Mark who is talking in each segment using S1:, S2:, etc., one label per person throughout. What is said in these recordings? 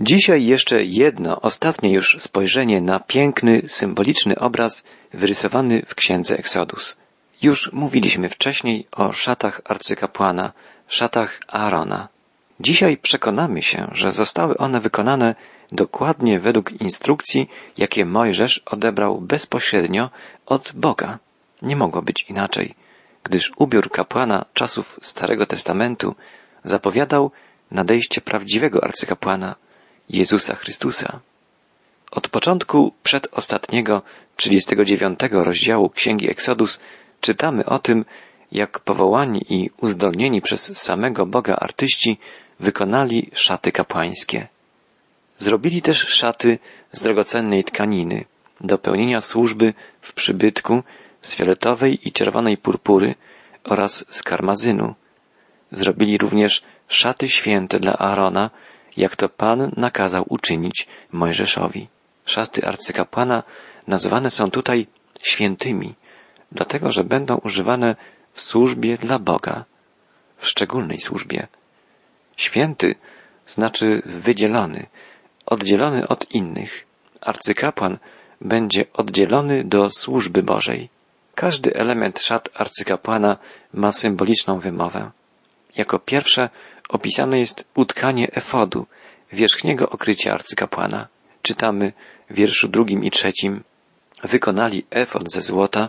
S1: Dzisiaj jeszcze jedno, ostatnie już spojrzenie na piękny, symboliczny obraz wyrysowany w księdze Eksodus. Już mówiliśmy wcześniej o szatach arcykapłana, szatach Aarona. Dzisiaj przekonamy się, że zostały one wykonane dokładnie według instrukcji, jakie Mojżesz odebrał bezpośrednio od Boga. Nie mogło być inaczej, gdyż ubiór kapłana czasów Starego Testamentu zapowiadał nadejście prawdziwego arcykapłana, Jezusa Chrystusa. Od początku przedostatniego, 39 rozdziału Księgi Eksodus czytamy o tym, jak powołani i uzdolnieni przez samego Boga artyści wykonali szaty kapłańskie. Zrobili też szaty z drogocennej tkaniny do pełnienia służby w przybytku z fioletowej i czerwonej purpury oraz z karmazynu. Zrobili również szaty święte dla Aarona, jak to Pan nakazał uczynić Mojżeszowi. Szaty arcykapłana nazywane są tutaj świętymi, dlatego że będą używane w służbie dla Boga, w szczególnej służbie. Święty znaczy wydzielony, oddzielony od innych. Arcykapłan będzie oddzielony do służby Bożej. Każdy element szat arcykapłana ma symboliczną wymowę. Jako pierwsze opisane jest utkanie efodu, wierzchniego okrycia arcykapłana. Czytamy w wierszu drugim i trzecim. Wykonali efod ze złota,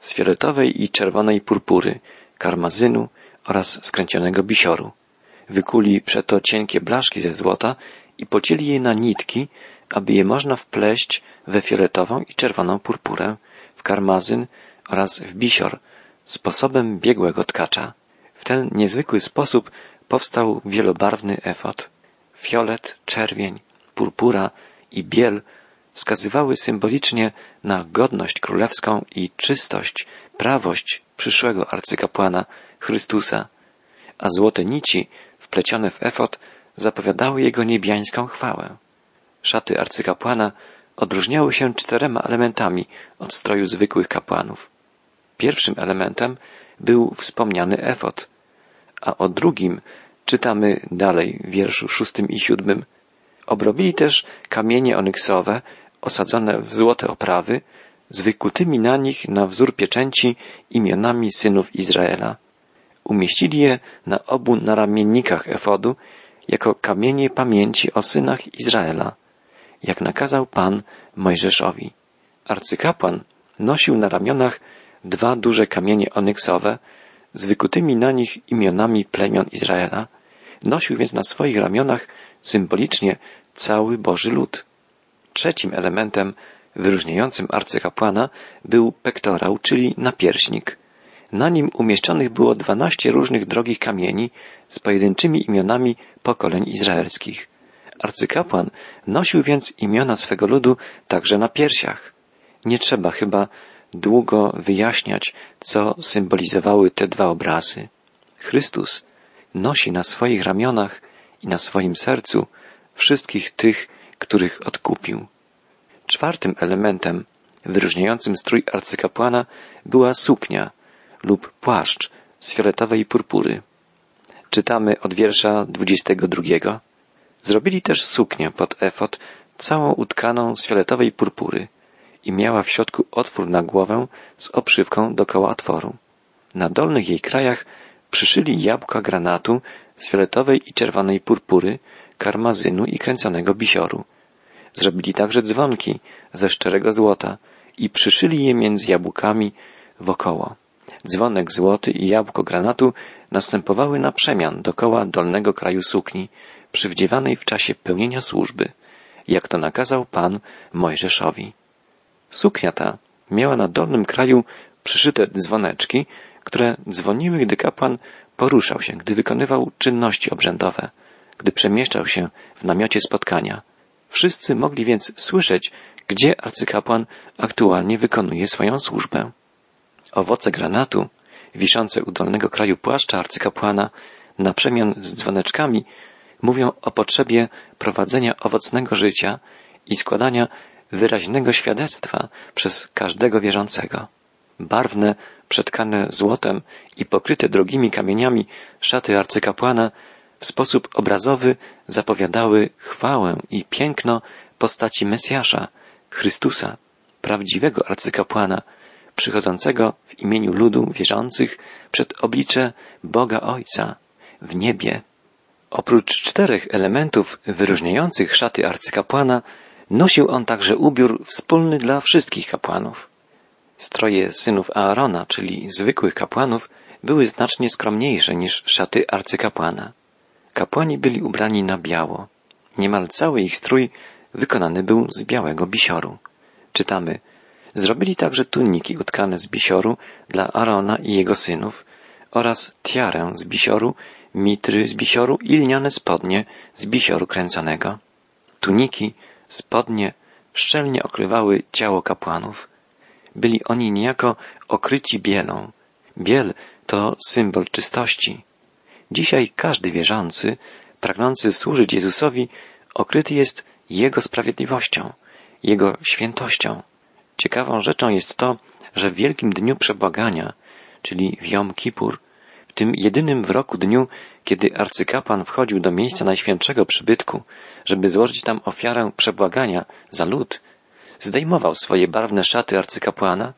S1: z fioletowej i czerwonej purpury, karmazynu oraz skręconego bisioru. Wykuli przeto cienkie blaszki ze złota i pocięli je na nitki, aby je można wpleść we fioletową i czerwoną purpurę, w karmazyn oraz w bisior, sposobem biegłego tkacza. W ten niezwykły sposób powstał wielobarwny efot. Fiolet, czerwień, purpura i biel wskazywały symbolicznie na godność królewską i czystość, prawość przyszłego arcykapłana Chrystusa, a złote nici wplecione w efot zapowiadały jego niebiańską chwałę. Szaty arcykapłana odróżniały się czterema elementami od stroju zwykłych kapłanów. Pierwszym elementem był wspomniany efot, a o drugim czytamy dalej w wierszu szóstym i siódmym. Obrobili też kamienie onyksowe osadzone w złote oprawy, z wykutymi na nich na wzór pieczęci imionami synów Izraela. Umieścili je na obu naramiennikach efodu jako kamienie pamięci o synach Izraela, jak nakazał Pan Mojżeszowi. Arcykapłan nosił na ramionach dwa duże kamienie onyksowe z wykutymi na nich imionami plemion Izraela, nosił więc na swoich ramionach symbolicznie cały Boży lud. Trzecim elementem wyróżniającym arcykapłana był pektorał, czyli napierśnik. Na nim umieszczonych było dwanaście różnych drogich kamieni z pojedynczymi imionami pokoleń izraelskich. Arcykapłan nosił więc imiona swego ludu także na piersiach. Nie trzeba chyba długo wyjaśniać, co symbolizowały te dwa obrazy. Chrystus nosi na swoich ramionach i na swoim sercu wszystkich tych, których odkupił. Czwartym elementem wyróżniającym strój arcykapłana była suknia lub płaszcz z fioletowej purpury. Czytamy od wiersza 22. Zrobili też suknię pod efot całą utkaną z fioletowej purpury i miała w środku otwór na głowę z obszywką dokoła otworu. Na dolnych jej krajach przyszyli jabłka granatu z fioletowej i czerwonej purpury, karmazynu i kręconego bisioru. Zrobili także dzwonki ze szczerego złota i przyszyli je między jabłkami wokoło. Dzwonek złoty i jabłko granatu następowały na przemian dokoła dolnego kraju sukni, przywdziewanej w czasie pełnienia służby, jak to nakazał Pan Mojżeszowi. Suknia ta miała na dolnym kraju przyszyte dzwoneczki, które dzwoniły, gdy kapłan poruszał się, gdy wykonywał czynności obrzędowe, gdy przemieszczał się w namiocie spotkania. Wszyscy mogli więc słyszeć, gdzie arcykapłan aktualnie wykonuje swoją służbę. Owoce granatu, wiszące u dolnego kraju płaszcza arcykapłana, na przemian z dzwoneczkami, mówią o potrzebie prowadzenia owocnego życia i składania wyraźnego świadectwa przez każdego wierzącego. Barwne, przetkane złotem i pokryte drogimi kamieniami szaty arcykapłana w sposób obrazowy zapowiadały chwałę i piękno postaci Mesjasza, Chrystusa, prawdziwego arcykapłana, przychodzącego w imieniu ludu wierzących przed oblicze Boga Ojca w niebie. Oprócz czterech elementów wyróżniających szaty arcykapłana, nosił on także ubiór wspólny dla wszystkich kapłanów. Stroje synów Aarona, czyli zwykłych kapłanów, były znacznie skromniejsze niż szaty arcykapłana. Kapłani byli ubrani na biało. Niemal cały ich strój wykonany był z białego bisioru. Czytamy, zrobili także tuniki utkane z bisioru dla Arona i jego synów oraz tiarę z bisioru, mitry z bisioru i lniane spodnie z bisioru kręcanego. Tuniki, spodnie szczelnie okrywały ciało kapłanów. Byli oni niejako okryci bielą. Biel to symbol czystości. Dzisiaj każdy wierzący, pragnący służyć Jezusowi, okryty jest Jego sprawiedliwością, Jego świętością. Ciekawą rzeczą jest to, że w wielkim dniu przebłagania, czyli w Jom Kippur, w tym jedynym w roku dniu, kiedy arcykapłan wchodził do miejsca najświętszego przybytku, żeby złożyć tam ofiarę przebłagania za lud, zdejmował swoje barwne szaty arcykapłana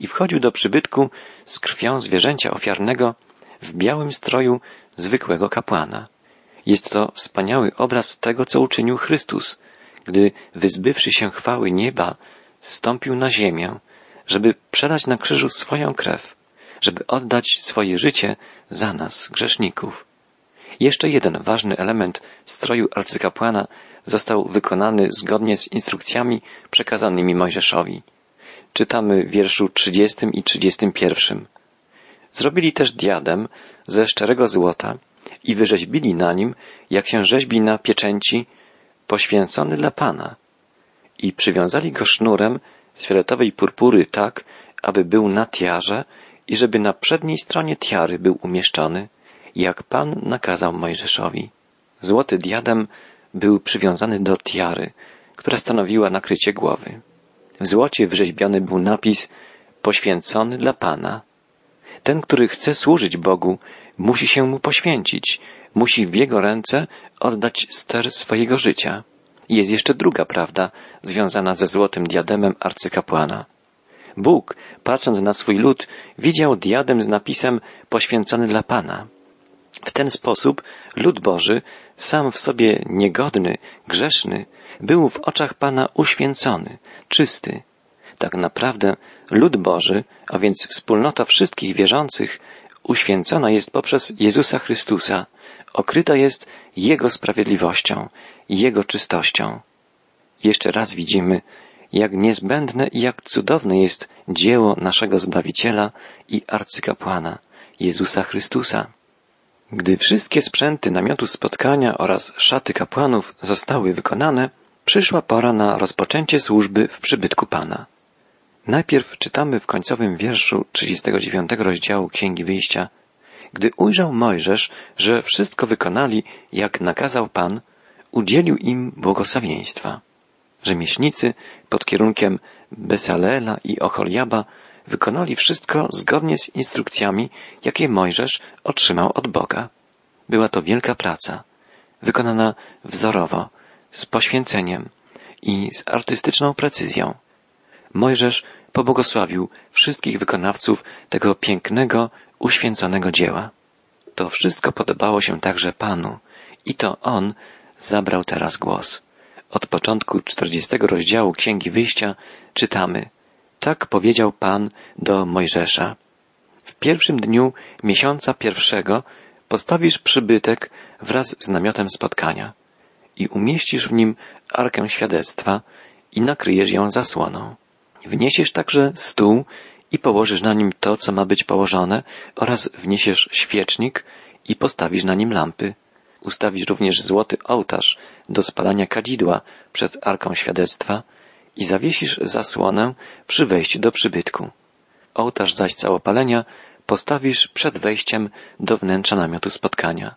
S1: i wchodził do przybytku z krwią zwierzęcia ofiarnego w białym stroju zwykłego kapłana. Jest to wspaniały obraz tego, co uczynił Chrystus, gdy wyzbywszy się chwały nieba, stąpił na ziemię, żeby przelać na krzyżu swoją krew, żeby oddać swoje życie za nas, grzeszników. Jeszcze jeden ważny element stroju arcykapłana został wykonany zgodnie z instrukcjami przekazanymi Mojżeszowi. Czytamy w wierszu 30 i 31. Zrobili też diadem ze szczerego złota i wyrzeźbili na nim, jak się rzeźbi na pieczęci, poświęcony dla Pana. I przywiązali go sznurem z fioletowej purpury tak, aby był na tiarze i żeby na przedniej stronie tiary był umieszczony, jak Pan nakazał Mojżeszowi. Złoty diadem był przywiązany do tiary, która stanowiła nakrycie głowy. W złocie wyrzeźbiony był napis poświęcony dla Pana. Ten, który chce służyć Bogu, musi się mu poświęcić, musi w jego ręce oddać ster swojego życia. Jest jeszcze druga prawda związana ze złotym diademem arcykapłana. Bóg, patrząc na swój lud, widział diadem z napisem poświęcony dla Pana. W ten sposób lud Boży, sam w sobie niegodny, grzeszny, był w oczach Pana uświęcony, czysty. Tak naprawdę lud Boży, a więc wspólnota wszystkich wierzących, uświęcona jest poprzez Jezusa Chrystusa, okryta jest Jego sprawiedliwością, Jego czystością. Jeszcze raz widzimy, jak niezbędne i jak cudowne jest dzieło naszego Zbawiciela i arcykapłana, Jezusa Chrystusa. Gdy wszystkie sprzęty namiotu spotkania oraz szaty kapłanów zostały wykonane, przyszła pora na rozpoczęcie służby w przybytku Pana. Najpierw czytamy w końcowym wierszu 39 rozdziału Księgi Wyjścia. Gdy ujrzał Mojżesz, że wszystko wykonali, jak nakazał Pan, udzielił im błogosławieństwa. Rzemieślnicy pod kierunkiem Besalela i Ocholiaba wykonali wszystko zgodnie z instrukcjami, jakie Mojżesz otrzymał od Boga. Była to wielka praca, wykonana wzorowo, z poświęceniem i z artystyczną precyzją. Mojżesz pobłogosławił wszystkich wykonawców tego pięknego, uświęconego dzieła. To wszystko podobało się także Panu i to On zabrał teraz głos. Od początku czterdziestego rozdziału Księgi Wyjścia czytamy Tak powiedział Pan do Mojżesza. W pierwszym dniu miesiąca pierwszego postawisz przybytek wraz z namiotem spotkania i umieścisz w nim arkę świadectwa i nakryjesz ją zasłoną. Wniesiesz także stół i położysz na nim to, co ma być położone oraz wniesiesz świecznik i postawisz na nim lampy. Ustawisz również złoty ołtarz do spalania kadzidła przed arką świadectwa i zawiesisz zasłonę przy wejściu do przybytku. Ołtarz zaś całopalenia postawisz przed wejściem do wnętrza namiotu spotkania.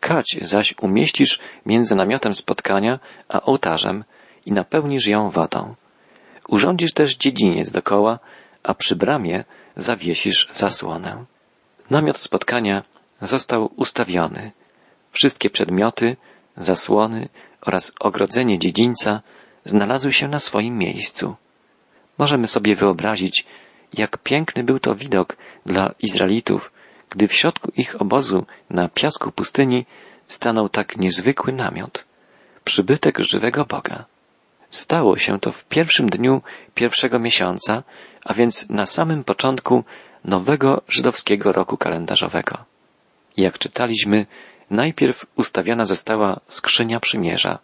S1: Kać zaś umieścisz między namiotem spotkania a ołtarzem i napełnisz ją wodą. Urządzisz też dziedziniec dokoła, a przy bramie zawiesisz zasłonę. Namiot spotkania został ustawiony. Wszystkie przedmioty, zasłony oraz ogrodzenie dziedzińca znalazły się na swoim miejscu. Możemy sobie wyobrazić, jak piękny był to widok dla Izraelitów, gdy w środku ich obozu na piasku pustyni stanął tak niezwykły namiot, przybytek żywego Boga. Stało się to w pierwszym dniu pierwszego miesiąca, a więc na samym początku nowego żydowskiego roku kalendarzowego. Jak czytaliśmy, najpierw ustawiona została skrzynia przymierza,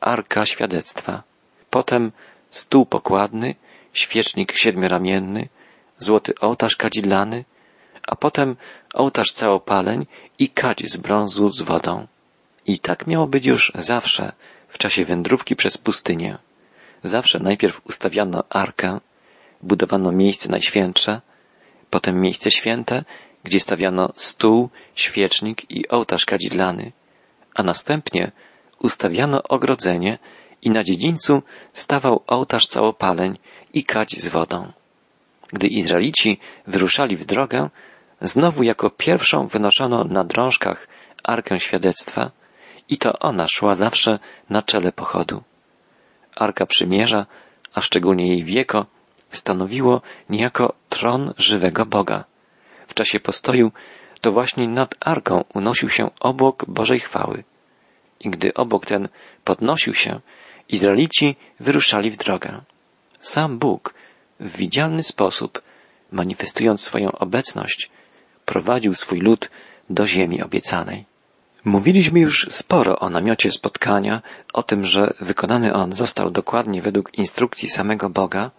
S1: arka świadectwa, potem stół pokładny, świecznik siedmioramienny, złoty ołtarz kadzidlany, a potem ołtarz całopaleń i kadź z brązu z wodą. I tak miało być już zawsze w czasie wędrówki przez pustynię. Zawsze najpierw ustawiano arkę, budowano miejsce najświętsze, potem miejsce święte, gdzie stawiano stół, świecznik i ołtarz kadzidlany, a następnie ustawiano ogrodzenie i na dziedzińcu stawał ołtarz całopaleń i kadź z wodą. Gdy Izraelici wyruszali w drogę, znowu jako pierwszą wynoszono na drążkach Arkę Świadectwa i to ona szła zawsze na czele pochodu. Arka Przymierza, a szczególnie jej wieko, stanowiło niejako tron żywego Boga. W czasie postoju to właśnie nad Arką unosił się obłok Bożej chwały. I gdy obok ten podnosił się, Izraelici wyruszali w drogę. Sam Bóg w widzialny sposób, manifestując swoją obecność, prowadził swój lud do ziemi obiecanej. Mówiliśmy już sporo o namiocie spotkania, o tym, że wykonany on został dokładnie według instrukcji samego Boga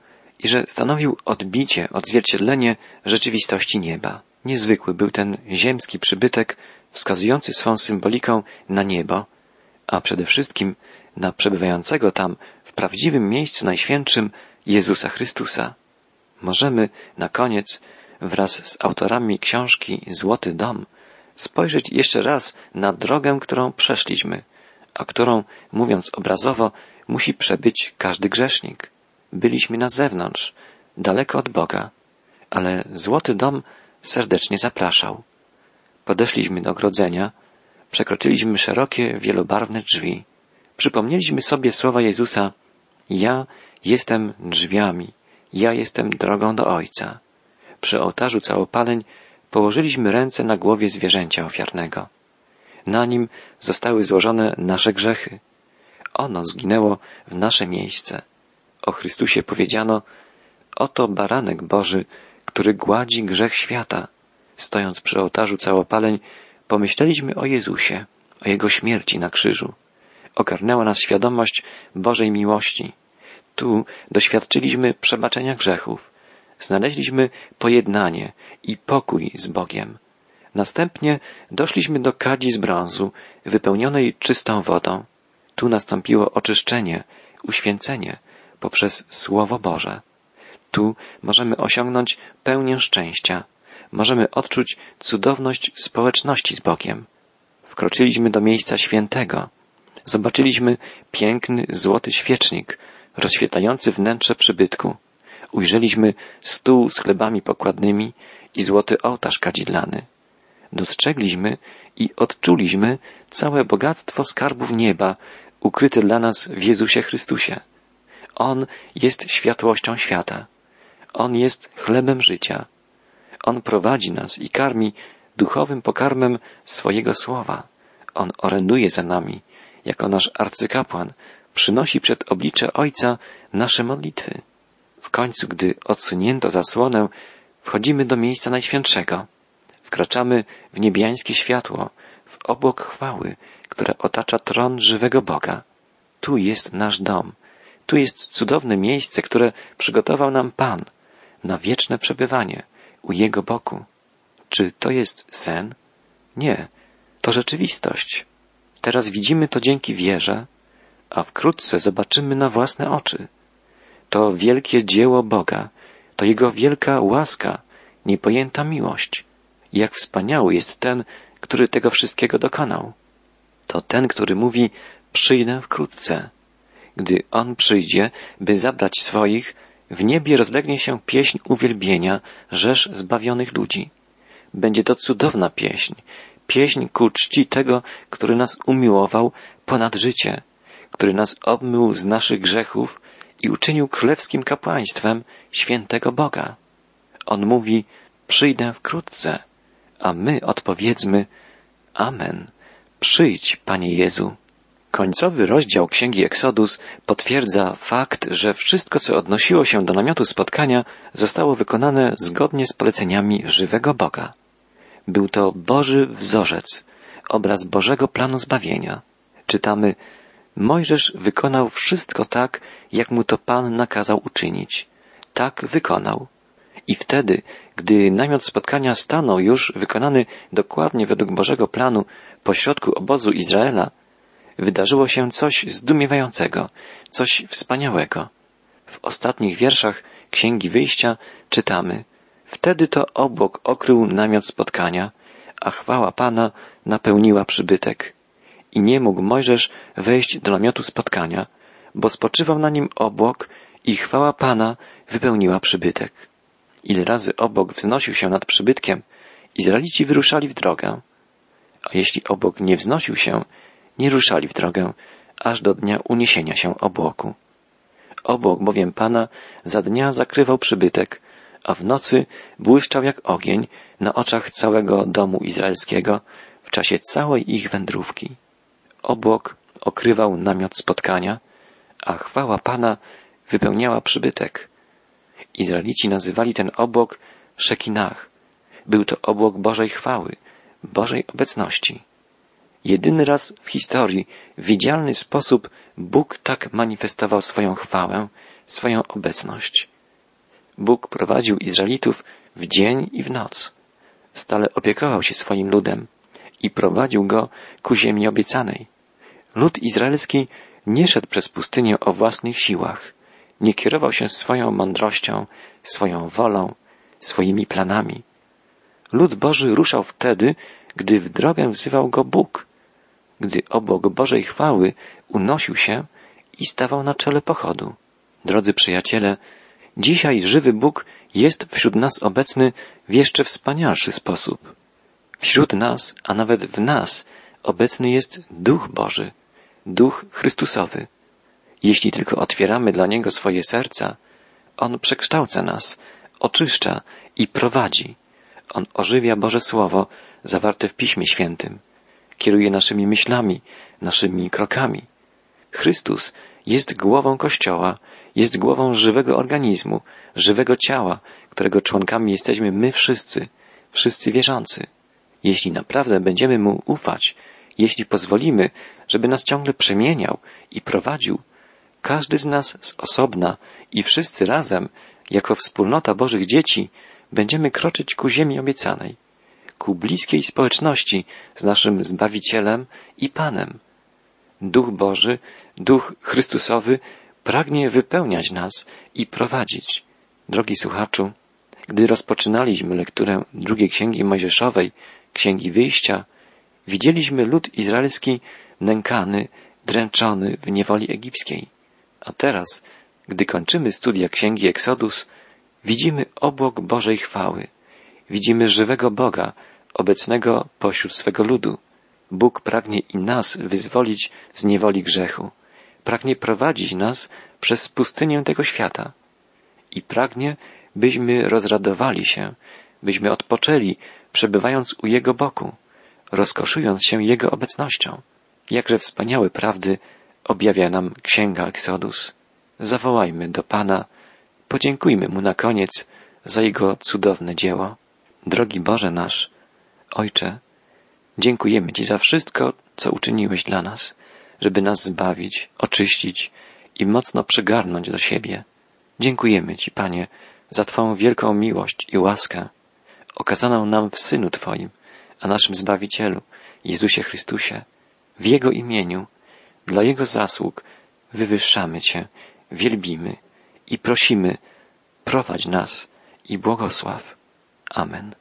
S1: i że stanowił odbicie, odzwierciedlenie rzeczywistości nieba. Niezwykły był ten ziemski przybytek, wskazujący swą symboliką na niebo, a przede wszystkim na przebywającego tam w prawdziwym miejscu najświętszym Jezusa Chrystusa. Możemy na koniec wraz z autorami książki Złoty Dom spojrzeć jeszcze raz na drogę, którą przeszliśmy, a którą, mówiąc obrazowo, musi przebyć każdy grzesznik. Byliśmy na zewnątrz, daleko od Boga, ale Złoty Dom serdecznie zapraszał. Podeszliśmy do ogrodzenia, przekroczyliśmy szerokie, wielobarwne drzwi. Przypomnieliśmy sobie słowa Jezusa Ja jestem drzwiami, ja jestem drogą do Ojca. Przy ołtarzu całopaleń położyliśmy ręce na głowie zwierzęcia ofiarnego. Na nim zostały złożone nasze grzechy. Ono zginęło w nasze miejsce. O Chrystusie powiedziano, oto baranek Boży, który gładzi grzech świata. Stojąc przy ołtarzu całopaleń, pomyśleliśmy o Jezusie, o Jego śmierci na krzyżu. Ogarnęła nas świadomość Bożej miłości. Tu doświadczyliśmy przebaczenia grzechów. Znaleźliśmy pojednanie i pokój z Bogiem. Następnie doszliśmy do kadzi z brązu, wypełnionej czystą wodą. Tu nastąpiło oczyszczenie, uświęcenie poprzez Słowo Boże. Tu możemy osiągnąć pełnię szczęścia. Możemy odczuć cudowność społeczności z Bogiem. Wkroczyliśmy do miejsca świętego. Zobaczyliśmy piękny, złoty świecznik, rozświetlający wnętrze przybytku. Ujrzeliśmy stół z chlebami pokładnymi i złoty ołtarz kadzidlany. Dostrzegliśmy i odczuliśmy całe bogactwo skarbów nieba ukryte dla nas w Jezusie Chrystusie. On jest światłością świata. On jest chlebem życia. On prowadzi nas i karmi duchowym pokarmem swojego słowa. On oręduje za nami, jako nasz arcykapłan, przynosi przed oblicze Ojca nasze modlitwy. W końcu, gdy odsunięto zasłonę, wchodzimy do miejsca najświętszego. Wkraczamy w niebiańskie światło, w obłok chwały, które otacza tron żywego Boga. Tu jest nasz dom. Tu jest cudowne miejsce, które przygotował nam Pan na wieczne przebywanie u Jego boku. Czy to jest sen? Nie, to rzeczywistość. Teraz widzimy to dzięki wierze, a wkrótce zobaczymy na własne oczy. To wielkie dzieło Boga, to Jego wielka łaska, niepojęta miłość. Jak wspaniały jest ten, który tego wszystkiego dokonał. To ten, który mówi, przyjdę wkrótce. Gdy On przyjdzie, by zabrać swoich, w niebie rozlegnie się pieśń uwielbienia rzesz zbawionych ludzi. Będzie to cudowna pieśń, pieśń ku czci tego, który nas umiłował ponad życie, który nas obmył z naszych grzechów i uczynił królewskim kapłaństwem świętego Boga. On mówi, przyjdę wkrótce, a my odpowiedzmy, Amen. Przyjdź, Panie Jezu. Końcowy rozdział Księgi Eksodus potwierdza fakt, że wszystko, co odnosiło się do namiotu spotkania, zostało wykonane zgodnie z poleceniami żywego Boga. Był to Boży wzorzec, obraz Bożego planu zbawienia. Czytamy, Mojżesz wykonał wszystko tak, jak mu to Pan nakazał uczynić. Tak wykonał. I wtedy, gdy namiot spotkania stanął już wykonany dokładnie według Bożego planu pośrodku obozu Izraela, wydarzyło się coś zdumiewającego, coś wspaniałego. W ostatnich wierszach Księgi Wyjścia czytamy Wtedy to obłok okrył namiot spotkania, a chwała Pana napełniła przybytek. I nie mógł Mojżesz wejść do namiotu spotkania, bo spoczywał na nim obłok i chwała Pana wypełniła przybytek. Ile razy obok wznosił się nad przybytkiem, Izraelici wyruszali w drogę. A jeśli obok nie wznosił się, nie ruszali w drogę, aż do dnia uniesienia się obłoku. Obłok bowiem Pana za dnia zakrywał przybytek, a w nocy błyszczał jak ogień na oczach całego domu izraelskiego w czasie całej ich wędrówki. Obłok okrywał namiot spotkania, a chwała Pana wypełniała przybytek. Izraelici nazywali ten obłok Szekinach. Był to obłok Bożej chwały, Bożej obecności. Jedyny raz w historii w widzialny sposób Bóg tak manifestował swoją chwałę, swoją obecność. Bóg prowadził Izraelitów w dzień i w noc. Stale opiekował się swoim ludem i prowadził go ku ziemi obiecanej. Lud izraelski nie szedł przez pustynię o własnych siłach, nie kierował się swoją mądrością, swoją wolą, swoimi planami. Lud Boży ruszał wtedy, gdy w drogę wzywał go Bóg, gdy obok Bożej chwały unosił się i stawał na czele pochodu. Drodzy przyjaciele, dzisiaj żywy Bóg jest wśród nas obecny w jeszcze wspanialszy sposób. Wśród nas, a nawet w nas, obecny jest Duch Boży, Duch Chrystusowy. Jeśli tylko otwieramy dla Niego swoje serca, On przekształca nas, oczyszcza i prowadzi. On ożywia Boże Słowo zawarte w Piśmie Świętym. Kieruje naszymi myślami, naszymi krokami. Chrystus jest głową Kościoła, jest głową żywego organizmu, żywego ciała, którego członkami jesteśmy my wszyscy, wszyscy wierzący. Jeśli naprawdę będziemy Mu ufać, jeśli pozwolimy, żeby nas ciągle przemieniał i prowadził, każdy z nas z osobna i wszyscy razem, jako wspólnota Bożych dzieci, będziemy kroczyć ku ziemi obiecanej, ku bliskiej społeczności z naszym Zbawicielem i Panem. Duch Boży, Duch Chrystusowy pragnie wypełniać nas i prowadzić. Drogi słuchaczu, gdy rozpoczynaliśmy lekturę drugiej księgi Mojżeszowej, księgi wyjścia, widzieliśmy lud izraelski nękany, dręczony w niewoli egipskiej. A teraz, gdy kończymy studia księgi Eksodus, widzimy obłok Bożej chwały. Widzimy żywego Boga, obecnego pośród swego ludu. Bóg pragnie i nas wyzwolić z niewoli grzechu. Pragnie prowadzić nas przez pustynię tego świata. I pragnie, byśmy rozradowali się, byśmy odpoczęli, przebywając u Jego boku, rozkoszując się Jego obecnością. Jakże wspaniałe prawdy objawia nam Księga Eksodus. Zawołajmy do Pana, podziękujmy Mu na koniec za Jego cudowne dzieło. Drogi Boże nasz, Ojcze, dziękujemy Ci za wszystko, co uczyniłeś dla nas, żeby nas zbawić, oczyścić i mocno przygarnąć do siebie. Dziękujemy Ci, Panie, za Twą wielką miłość i łaskę, okazaną nam w Synu Twoim, a naszym Zbawicielu, Jezusie Chrystusie. W Jego imieniu, dla Jego zasług wywyższamy Cię, wielbimy i prosimy, prowadź nas i błogosław. Amen.